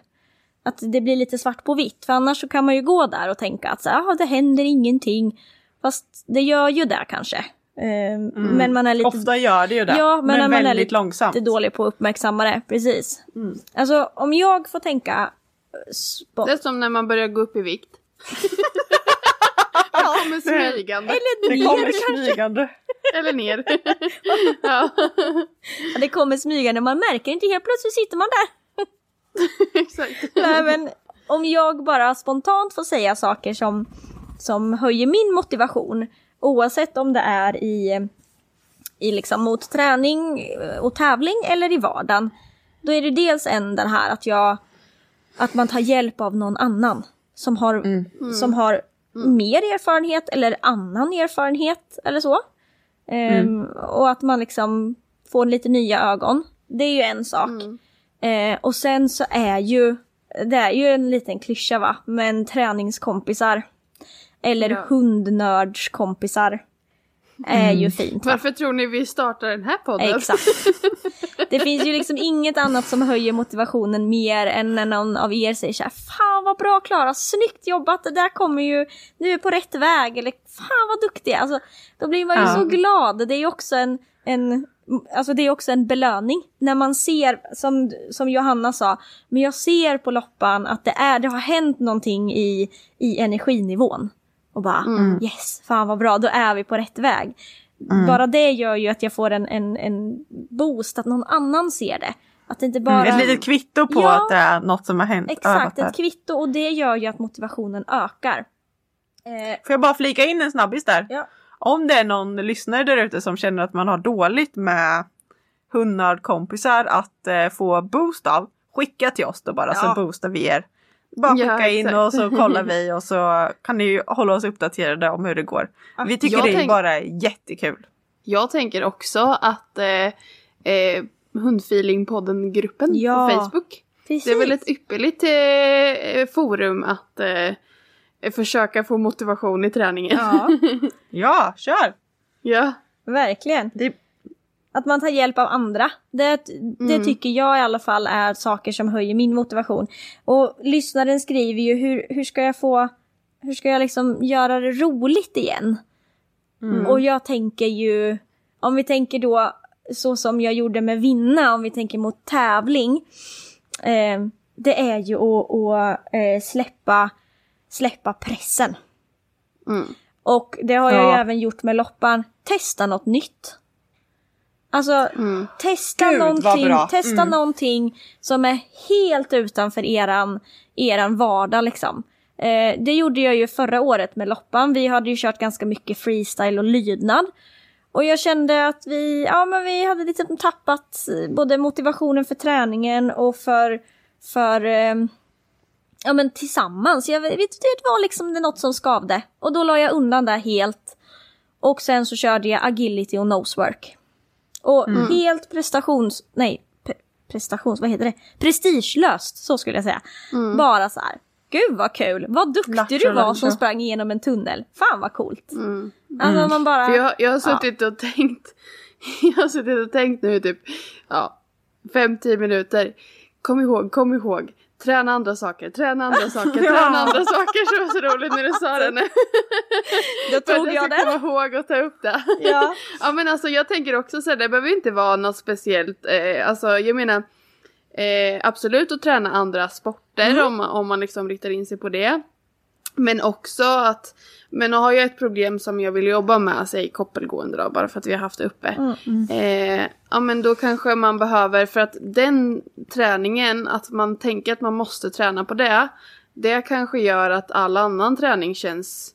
Att det blir lite svart på vitt, för annars så kan man ju gå där och tänka att så här, det händer ingenting. Fast det gör ju det kanske. Eh, Men man är lite... Ofta gör det ju det. Ja, men, men man är väldigt lite långsamt. dålig på att uppmärksamma det. Precis. Mm. Alltså om jag får tänka... eh, spot- Det är som när man börjar gå upp i vikt. Det kommer smygande. Eller Det ner kommer kanske. smygande. Eller ner. ja, Ja, Det kommer smygande, man märker inte, helt plötsligt sitter man där. exakt. Nej, men om jag bara spontant får säga saker som, som höjer min motivation, oavsett om det är i, i liksom mot träning och tävling eller i vardagen, då är det dels en den här att jag att man tar hjälp av någon annan som har, som har mer erfarenhet eller annan erfarenhet eller så. Ehm, och att man liksom får lite nya ögon. Det är ju en sak. Eh, och sen så är ju, det är ju en liten klyscha va, men träningskompisar. Eller Ja. hundnördskompisar. Är ju fint. Va? Varför tror ni vi startar den här podden? Exakt. Det finns ju liksom inget annat som höjer motivationen mer än när någon av er säger så här, Fan vad bra Klara, snyggt jobbat, det där kommer ju, nu är på rätt väg, eller fan vad duktig. Alltså, då blir man ju Ja. så glad. Det är ju också en, en Alltså det är också en belöning när man ser, som, som Johanna sa, men jag ser på loppan att det, är, det har hänt någonting i, i energinivån. Och bara yes, fan vad bra, då är vi på rätt väg. Bara det gör ju att jag får en, en, en boost, att någon annan ser det. Att det inte bara... Mm, ett litet kvitto på Ja. att det är något som har hänt. Exakt, ett kvitto och det gör ju att motivationen ökar. Eh, Får jag bara flika in en snabbis där? Ja. Om det är någon lyssnare där ute som känner att man har dåligt med hundnördkompisar att eh, få boost av, skicka till oss då bara Ja. så boostar vi er. Bara Ja, skicka in exakt. och så kollar vi och så kan ni ju hålla oss uppdaterade om hur det går. Vi tycker jag det är tänk- bara jättekul. Jag tänker också att eh, eh, Hundfeelingpodden-gruppen Ja. på Facebook. precis. Det är väl ett ypperligt eh, forum att eh, försöka få motivation i träningen. Ja, Ja, kör! ja. verkligen. Det, Att man tar hjälp av andra. Det, det Mm. tycker jag i alla fall är saker som höjer min motivation. Och lyssnaren skriver ju hur, hur ska jag få, hur ska jag liksom göra det roligt igen? Och jag tänker ju, om vi tänker då så som jag gjorde med vinna, om vi tänker mot tävling. Eh, det är ju att, att eh, släppa, släppa pressen. Mm. Och det har jag ju Ja. även gjort med loppan. Testa något nytt. Alltså, Mm. testa Gud, någonting, testa Mm. någonting som är helt utanför eran, eran vardag liksom. Eh, det gjorde jag ju förra året med loppan. Vi hade ju kört ganska mycket freestyle och lydnad. Och jag kände att vi, ja men vi hade liksom tappat eh, både motivationen för träningen och för, för eh, ja men tillsammans. Jag det var liksom något som skavde. Och då la jag undan det helt. Och sen så körde jag agility och nosework. Och helt prestations... Nej, pre, prestations... Vad heter det? Prestigelöst, så skulle jag säga. Bara så här. Gud vad kul! Vad duktig du Lattjo, var lattjo. som sprang igenom en tunnel. Fan vad coolt! Mm. Alltså man bara... För jag, jag har suttit och tänkt, jag har suttit och tänkt nu typ, ja, 5-10 minuter. Kom ihåg, kom ihåg. Träna andra saker, träna andra saker, träna Ja. andra saker. Så var så roligt när du sa det nu. Då att tog jag jag den. komma ihåg och ta upp det. Ja. ja men alltså jag tänker också så här, det behöver inte vara något speciellt. Eh, alltså jag menar eh, absolut att träna andra sporter om, om man liksom riktar in sig på det. Men också att, men har jag ett problem som jag vill jobba med, säg koppelgående då, bara för att vi har haft det uppe. Eh, ja men då kanske man behöver, för att den träningen, att man tänker att man måste träna på det, det kanske gör att all annan träning känns,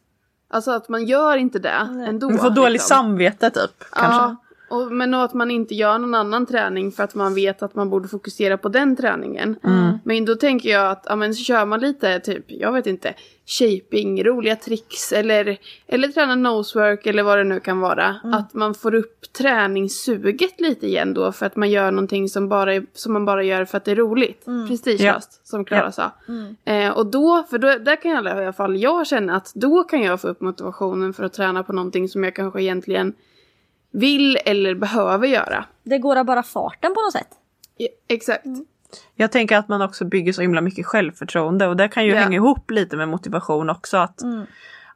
alltså att man gör inte det ändå. man får dåligt liksom. samvete typ. Kanske. Ja, Och, men att man inte gör någon annan träning för att man vet att man borde fokusera på den träningen. Men då tänker jag att, ja men så kör man lite typ, jag vet inte, shaping, roliga tricks eller, eller träna nosework eller vad det nu kan vara. Att man får upp träningssuget lite igen då för att man gör någonting som, bara är, som man bara gör för att det är roligt. Prestigelöst, som Klara Ja. sa. Eh, och då, för då, där kan jag i alla fall jag känna att då kan jag få upp motivationen för att träna på någonting som jag kanske egentligen vill eller behöver göra. Det går av bara farten på något sätt. Ja, exakt. Jag tänker att man också bygger så himla mycket självförtroende och det kan ju Ja. hänga ihop lite med motivation också. Att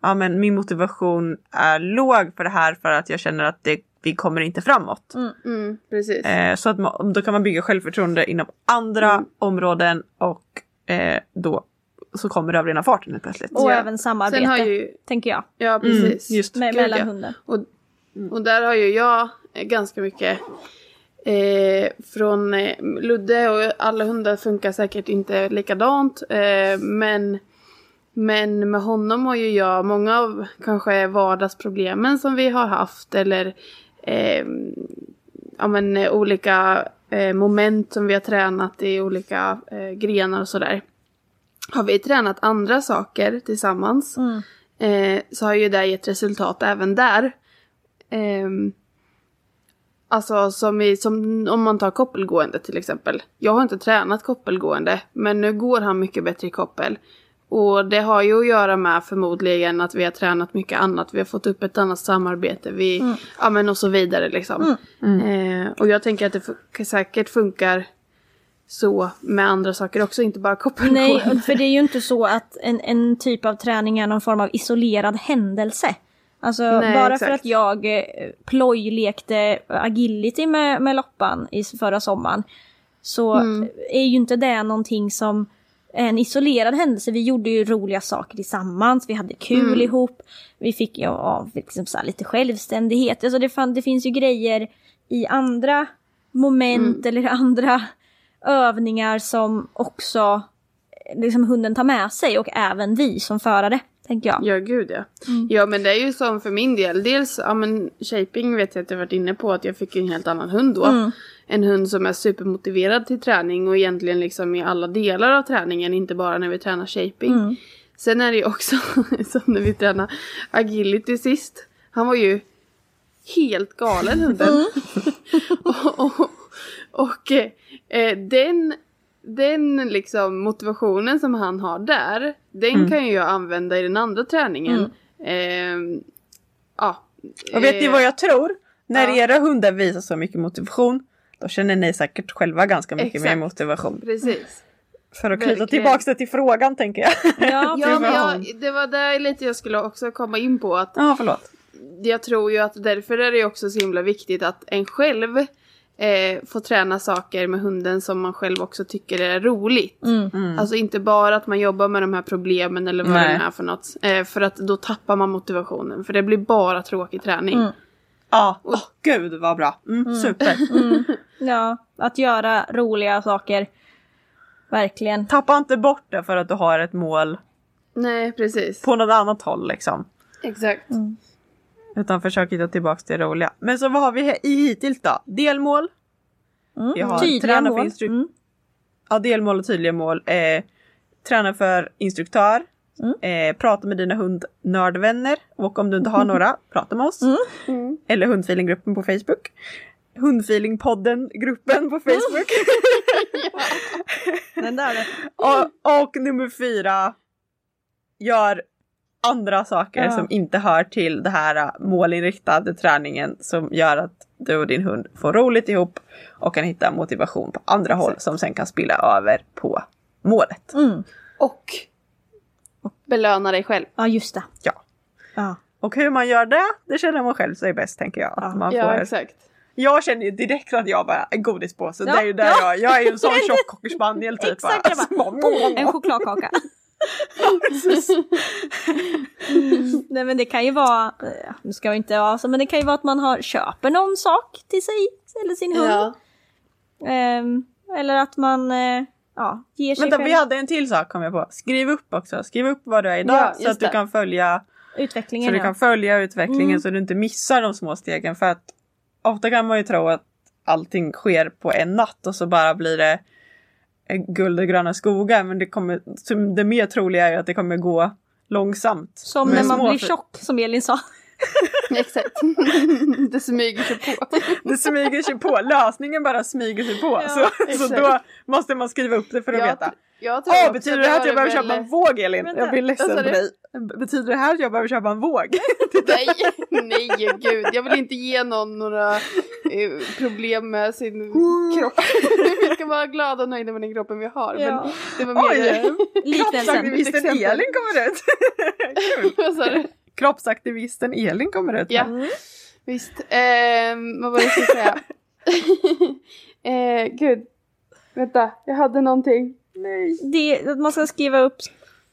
ja, men min motivation är låg för det här för att jag känner att det, vi kommer inte framåt. Mm, precis. Eh, så att man, då kan man bygga självförtroende inom andra Mm. områden och eh, då så kommer det av rena farten helt plötsligt. Och Ja. även samarbete, Sen har ju, tänker jag. ja precis. Mm, just. Med, Gud, mellan ja. hunden. Och, och där har ju jag eh, ganska mycket eh, från eh, Ludde och alla hundar funkar säkert inte likadant. Eh, men, men med honom har ju jag många av kanske vardagsproblemen som vi har haft eller eh, ja, men, eh, olika eh, moment som vi har tränat i olika grenar och sådär. Har vi tränat andra saker tillsammans eh, så har ju det gett resultat även där. Ehm, alltså som, i, som om man tar koppelgående till exempel. Jag har inte tränat koppelgående men nu går han mycket bättre i koppel. Och det har ju att göra med förmodligen att vi har tränat mycket annat. Vi har fått upp ett annat samarbete. Vi, Ja men och så vidare liksom. Eh, och jag tänker att det fun- säkert funkar så med andra saker också, inte bara koppelgående. Nej, för det är ju inte så att en, en typ av träning är någon form av isolerad händelse. Alltså Nej, bara exakt. för att jag eh, plojlekte agility med, med Loppan i förra sommaren så Mm. är ju inte det någonting som är en isolerad händelse. Vi gjorde ju roliga saker tillsammans, vi hade kul Mm. ihop, vi fick ja, liksom så här lite självständighet. Alltså det, fan, det finns ju grejer i andra moment Mm. eller andra övningar som också eh, liksom hunden tar med sig och även vi som förare, tänker jag. Ja, gud ja. Ja, men det är ju som för min del. Dels, ja men shaping vet jag att jag varit inne på att jag fick en helt annan hund då. En hund som är supermotiverad till träning och egentligen liksom i alla delar av träningen, inte bara när vi tränar shaping. Sen är det ju också som när vi tränade agility sist. Han var ju helt galen hunden. och och, och eh, den, den liksom motivationen som han har där, den kan ju jag använda i den andra träningen. Eh, ja. Och vet ni eh, vad jag tror? När ja. era hundar visar så mycket motivation då känner ni säkert själva ganska mycket Exakt. mer motivation. Precis. För att knyta tillbaks det till frågan tänker jag. Ja, Ja, men jag, det var där lite jag skulle också komma in på. att Ja, förlåt. jag tror ju att därför är det också så himla viktigt att en själv eh, får träna saker med hunden som man själv också tycker är roligt. Alltså inte bara att man jobbar med de här problemen eller vad Nej. det är för något. Eh, för att då tappar man motivationen. För det blir bara tråkig träning. Ja, åh gud vad bra. Mm, Super. ja, att göra roliga saker. Verkligen. Tappa inte bort det för att du har ett mål Nej, precis. på något annat håll liksom. Exakt. Utan försök hitta tillbaks till det roliga. Men så vad har vi i hittills då? Delmål. Vi har Tydliga träna för mål. instru- Mm. Ja, delmål och tydliga mål. Eh, träna för instruktör. Eh, prata med dina hundnördvänner. Och om du inte har några, prata med oss. Eller hundfeelinggruppen på Facebook. Hundfeelingpodden-gruppen på Facebook. Den där är och, och nummer fyra. Gör andra saker Ja. som inte hör till det här äh, målinriktade träningen som gör att du och din hund får roligt ihop och kan hitta motivation på andra håll som sen kan spilla över på målet. Mm. Och belöna dig själv. Ja, just det. Ja. Ja. Och hur man gör det, det känner man själv sig bäst tänker jag. Att man Ja, får, exakt. jag känner ju direkt att jag bara en godispåse. Ja, det är ju där ja. jag, jag är ju en sån tjock cockerspaniel typ. Exakt, jag bara, En chokladkaka. Mm, nej men det kan ju vara, eh, nu ska vi inte vara så, men det kan ju vara att man har, köper någon sak till sig eller sin hund. Ja. Ehm, eller att man eh, ja, ger sig Vänta, själv vi hade en till sak kom jag på. Skriv upp också. Skriv upp vad du är idag Ja, så att du det. kan följa utvecklingen. Så du kan följa utvecklingen Mm. så du inte missar de små stegen. För att ofta kan man ju tro att allting sker på en natt och så bara blir det guld och gröna skogar. Men det, kommer, det mer troliga är att det kommer gå långsamt. Som när man blir tjock, som Elin sa. Exakt. det smyger sig på. Det smyger sig på, lösningen bara smyger sig på. Ja, så, så då måste man skriva upp det för att Jag veta. Jag också betyder det här att jag behöver köpa en våg Elin? Vänta, jag blir ledsen på dig. Betyder det här att jag behöver köpa en våg? Nej, nej gud. Jag vill inte ge någon några eh, problem med sin kropp. vi ska vara glada och nöjda med den kroppen vi har. Ja. Men det var mer... Kroppsaktivisten. Elin kommer ut. Kul. Kroppsaktivisten Elin kommer ut. Ja, visst. Eh, vad var det jag skulle säga? eh, gud. Vänta, jag hade någonting. Nej. Det, att man ska skriva upp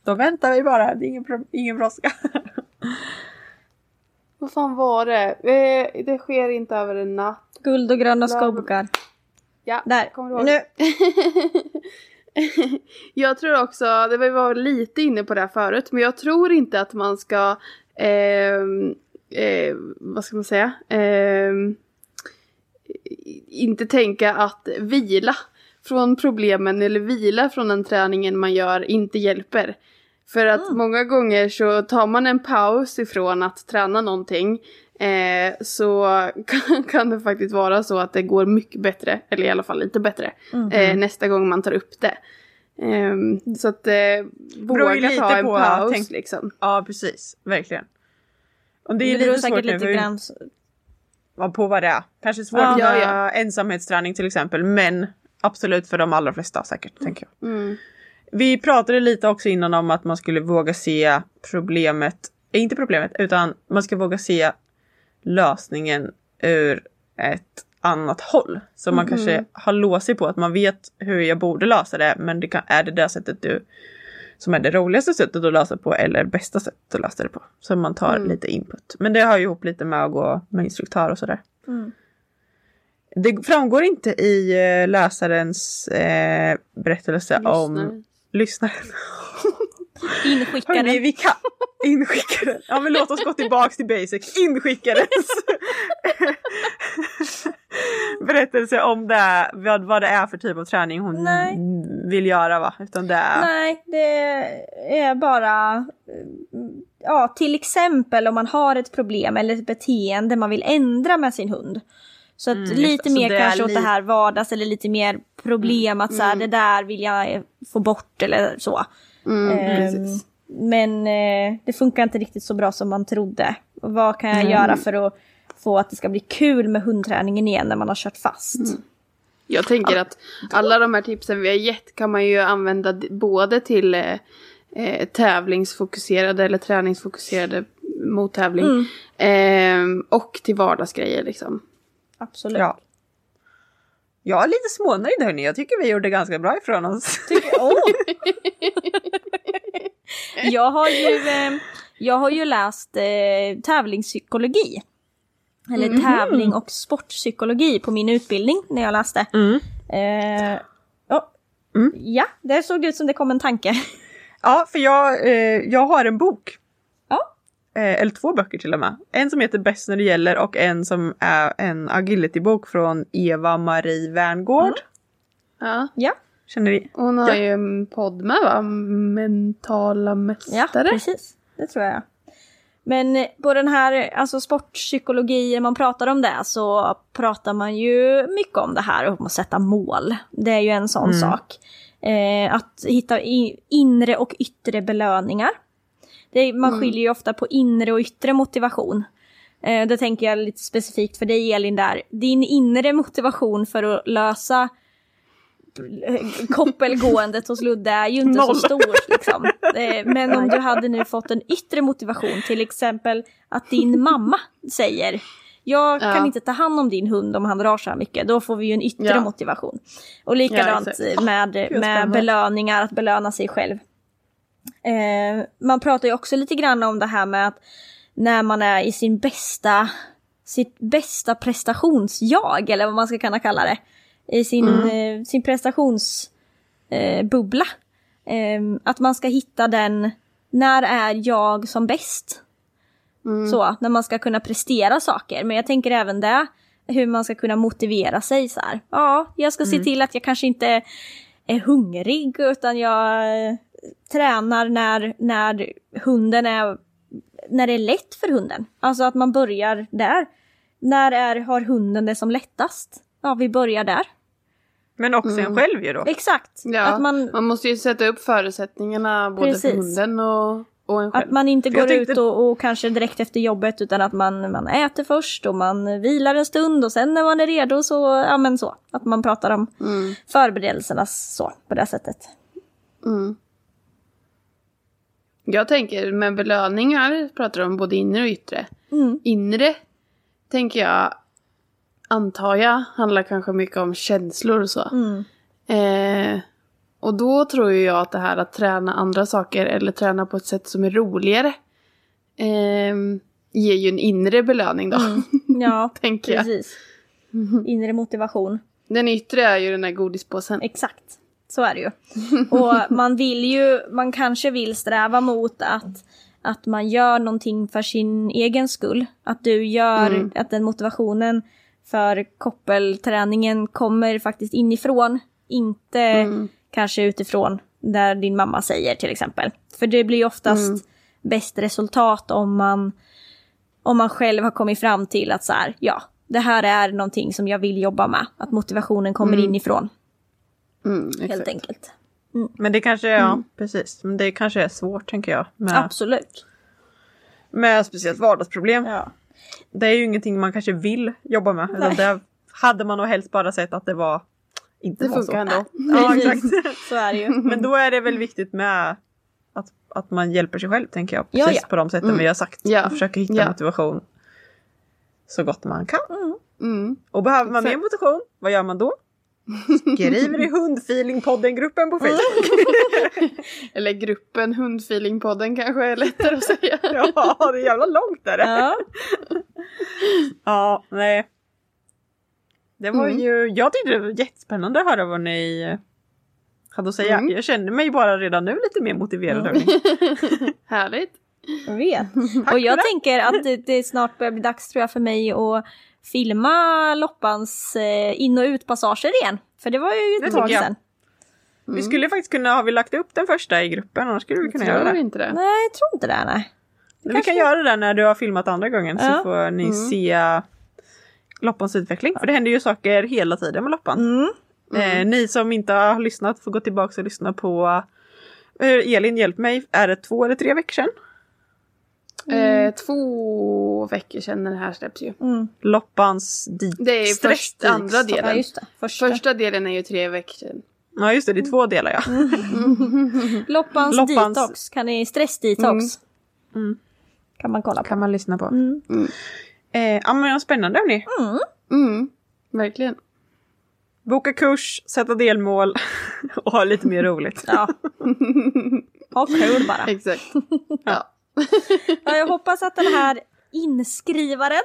Då väntar vi bara, det är ingen, ingen brådska. Vad fan var det? Eh, det sker inte över en natt. guld och gröna skogar. Ja, Där. kommer du ihåg? Nu. jag tror också, det var vi var lite inne på det här förut, men jag tror inte att man ska, ehm, eh, vad ska man säga, Ehm, inte tänka att vila från problemen eller vila från den träningen man gör inte hjälper. För att många gånger så tar man en paus ifrån att träna någonting eh, så kan, kan det faktiskt vara så att det går mycket bättre, eller i alla fall lite bättre, eh, nästa gång man tar upp det. Ehm, så att eh, våga lite ta en på, paus tänk- liksom. Ja, precis. Verkligen. Och det är lite svårt säkert nu lite grann. På vad det är. Kanske svårt Ja. med Ja, ja. ensamhetsträning till exempel, men absolut för de allra flesta säkert, tänker jag. Mm. Vi pratade lite också innan om att man skulle våga se problemet, eh, inte problemet, utan man ska våga se lösningen ur ett annat håll. Så man kanske har låst sig på att man vet hur jag borde lösa det, men det kan, är det det sättet du som är det roligaste sättet att lösa på eller bästa sättet att lösa det på. Så man tar lite input. Men det hör ju ihop lite med att gå med instruktör och sådär. Mm. Det framgår inte i eh, läsarens eh, berättelse om Lyssnare. lyssnaren. Inskickaren. Hörrni, vi kan... Inskickaren. Ja men låt oss gå tillbaks till basics. Inskickarens berättelse om det, vad, vad det är för typ av träning hon Nej. vill göra va? Utan det är... Nej, det är bara... Ja, till exempel om man har ett problem eller ett beteende man vill ändra med sin hund. Så att Mm, lite. Så mer kanske åt det här vardags eller lite mer problem att så här, det där vill jag eh, få bort eller så. Mm, precis. men eh, det funkar inte riktigt så bra som man trodde. Och vad kan jag göra för att få att det ska bli kul med hundträningen igen när man har kört fast? Jag tänker att alla de här tipsen vi har gett kan man ju använda både till eh, eh, tävlingsfokuserade eller träningsfokuserade mot tävling. ehm, och till vardagsgrejer liksom. Absolut. Ja. Jag är lite smånöjd hörni. Jag tycker vi gjorde ganska bra ifrån oss. Åh! jag, har ju, eh, jag har ju läst eh, tävlingspsykologi. Eller tävling och sportpsykologi på min utbildning när jag läste. Mm. Eh, ja. Mm. ja, där såg det ut som det kom en tanke. Ja, för jag, eh, jag har en bok. Ja. Eh, eller två böcker till och med. En som heter Bäst när det gäller och en som är en agility-bok från Eva-Marie Werngård. Ja. Ja, Känner ni? Hon har Ja. ju en podd med va? Mentala ja mästare. precis. Det tror jag. Men eh, på den här, alltså sportpsykologi, man pratar om det så pratar man ju mycket om det här om att sätta mål. Det är ju en sån sak. Eh, att hitta inre och yttre belöningar. Det, man skiljer ju ofta på inre och yttre motivation. Eh, det tänker jag lite specifikt för dig Elin där. Din inre motivation för att lösa eh, koppelgåendet hos Ludde är ju inte Noll. så stor. Liksom. Eh, Men om du hade nu fått en yttre motivation, till exempel att din mamma säger jag kan Ja. inte ta hand om din hund om han drar så här mycket. Då får vi ju en yttre Ja. motivation. Och likadant Ja, med, med belöningar, att belöna sig själv. Eh, man pratar ju också lite grann om det här med att när man är i sin bästa, sitt bästa prestationsjag, eller vad man ska kunna kalla det. I sin, eh, sin prestationsbubbla. Eh, eh, att man ska hitta den, när är jag som bäst? Så, när man ska kunna prestera saker. Men jag tänker även det hur man ska kunna motivera sig så här. Ja, jag ska se till att jag kanske inte är hungrig utan jag tränar när, när hunden är, när det är lätt för hunden. Alltså att man börjar där. När är, har hunden det som lättast? Ja, vi börjar där. Men också en själv ju då. Exakt. Ja, Att man, man måste ju sätta upp förutsättningarna både Precis. för hunden och, och en själv. Att man inte För går tänkte- ut och, och kanske direkt efter jobbet utan att man, man äter först och man vilar en stund och sen när man är redo så, ja men så. Att man pratar om Mm. förberedelserna så, på det sättet. Mm. Jag tänker med belöningar pratar om både inre och yttre. Mm. Inre tänker jag, antar jag, handlar kanske mycket om känslor och så. Mm. Eh, och då tror jag att det här att träna andra saker eller träna på ett sätt som är roligare eh, ger ju en inre belöning då, Ja, tänker jag. precis. Inre motivation. Den yttre är ju den där godispåsen. Exakt. Så är det ju. Och man vill ju, man kanske vill sträva mot att, att man gör någonting för sin egen skull. Att du gör, Mm. att den motivationen för koppelträningen kommer faktiskt inifrån. Inte Mm. kanske utifrån där din mamma säger till exempel. För det blir ju oftast Mm. bäst resultat om man, om man själv har kommit fram till att så här, ja, det här är någonting som jag vill jobba med. Att motivationen kommer inifrån Mm, helt enkelt. Men det kanske, ja precis. Men det kanske är svårt tänker jag. Med, Absolut. med speciellt vardagsproblem. Ja. Det är ju ingenting man kanske vill jobba med. Utan det hade man nog helst bara sett att det var inte Det var funkar så. ändå. Ja, exakt. Så är det ju. Men då är det väl viktigt med att, att man hjälper sig själv tänker jag. Ja, Precis ja. på de sätten vi har sagt. Ja. Och försöker hitta Ja. motivation så gott man kan. Mm. Och behöver man mer Exakt. motivation, vad gör man då? Skriver i hundfeelingpodden-gruppen på Facebook. Eller gruppen Hundfeelingpodden kanske är lättare att säga. ja, det är jävla långt där. Ja. Ja, nej. Det var Mm. ju, jag tyckte det var jättespännande att höra vad ni hade att säga. Mm. Jag känner mig bara redan nu lite mer motiverad. hörni. Härligt. Jag vet. Och jag tänker att det, det snart börjar bli dags tror jag för mig att filma Loppans eh, in och utpassager igen. För det var ju ett tag sedan. Vi skulle faktiskt kunna, har vi lagt upp den första i gruppen? Annars skulle vi kunna göra det. inte det. Nej, jag tror inte det. Nej. Men vi kan göra det när du har filmat andra gången Ja. så får ni se Loppans utveckling. För det händer ju saker hela tiden med Loppan. Mm. Eh, ni som inte har lyssnat får gå tillbaka och lyssna på eh, Elin, hjälp mig. Är det två eller tre veckor sedan? Eh, två veckor sedan när det här släpps ju. Mm. Loppans di- Det är först, stressdiks- andra Ja, delen. just det. Första. Första delen är ju tre veckor sedan. Ja just det, det är två delar ja. Loppans, Loppans- detox. Kan ni, stressdetox. Mm. Kan man kolla på. Kan man lyssna på. Mm. Eh, ja men spännande hörni. Mm, verkligen. Boka kurs, sätta delmål och ha lite mer roligt. Ja. Ha kul bara. Exakt. Ja. Ja, jag hoppas att den här inskrivaren,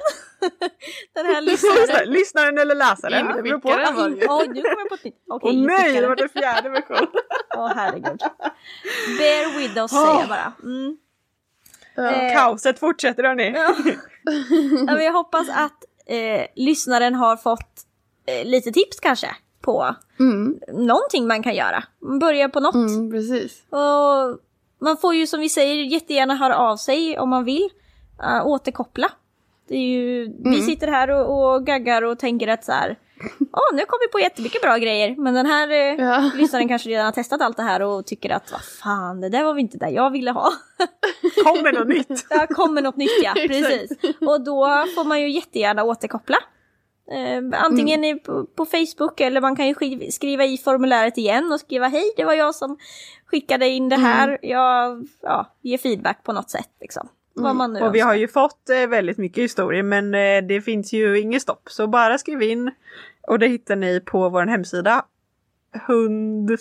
den här lyssnaren. Lyssnaren eller läsaren. det beror på. Det ju. Oj, nu kommer jag på ett nytt. Okej, Åh nej, det var det fjärde version. Åh herregud. Bear with us säger jag bara. Mm. Eh, Kaoset fortsätter hörni. ja, men jag hoppas att eh, lyssnaren har fått eh, lite tips kanske på Mm, någonting man kan göra. Börja på något. mm, precis. Och man får ju som vi säger jättegärna höra av sig om man vill. Uh, återkoppla. Det är ju, Vi Mm. sitter här och, och gaggar och tänker att så här. Åh, nu kom vi på jättemycket bra grejer. Men den här eh, Ja. lyssnaren kanske redan har testat allt det här och tycker att vad fan, det där var väl inte det jag ville ha. Kom med något nytt. Det kommer något nytt ja, precis. Och då får man ju jättegärna återkoppla. Eh, antingen i, på, på Facebook eller man kan ju skriva i formuläret igen och skriva hej, det var jag som skickade in det här. Jag ja, ger feedback på något sätt liksom. Vad man nu Och vi önskar. har ju fått eh, väldigt mycket historier men eh, det finns ju inget stopp. Så bara skriv in och det hittar ni på vår hemsida. Hund...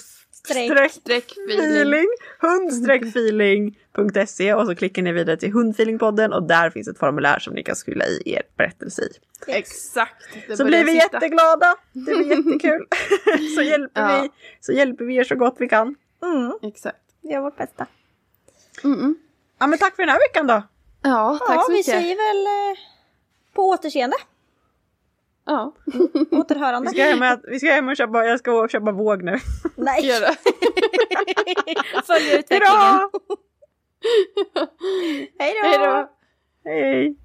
Streck. Sträckfeeling. Feeling, hund-feeling.se och så klickar ni vidare till Hundfeelingpodden och där finns ett formulär som ni kan fylla i er berättelse i. Exakt. Det Så blir vi sitta. jätteglada! Det blir jättekul! så, hjälper Ja. vi, så hjälper vi er så gott vi kan. Mm, Exakt. vi gör vårt bästa. Mm, mm. Ja men tack för den här veckan då! Ja, tack ja, så vi mycket. säger väl eh, på återseende. Ja. Återhörande. Vi ska hem och, vi ska hem och köpa, jag ska köpa våg nu. Nej, Gör det. följ utvecklingen. Hej då! Hej då! Hej!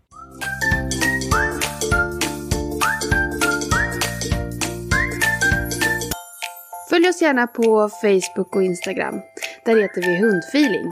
Följ oss gärna på Facebook och Instagram. Där heter vi Hundfeeling.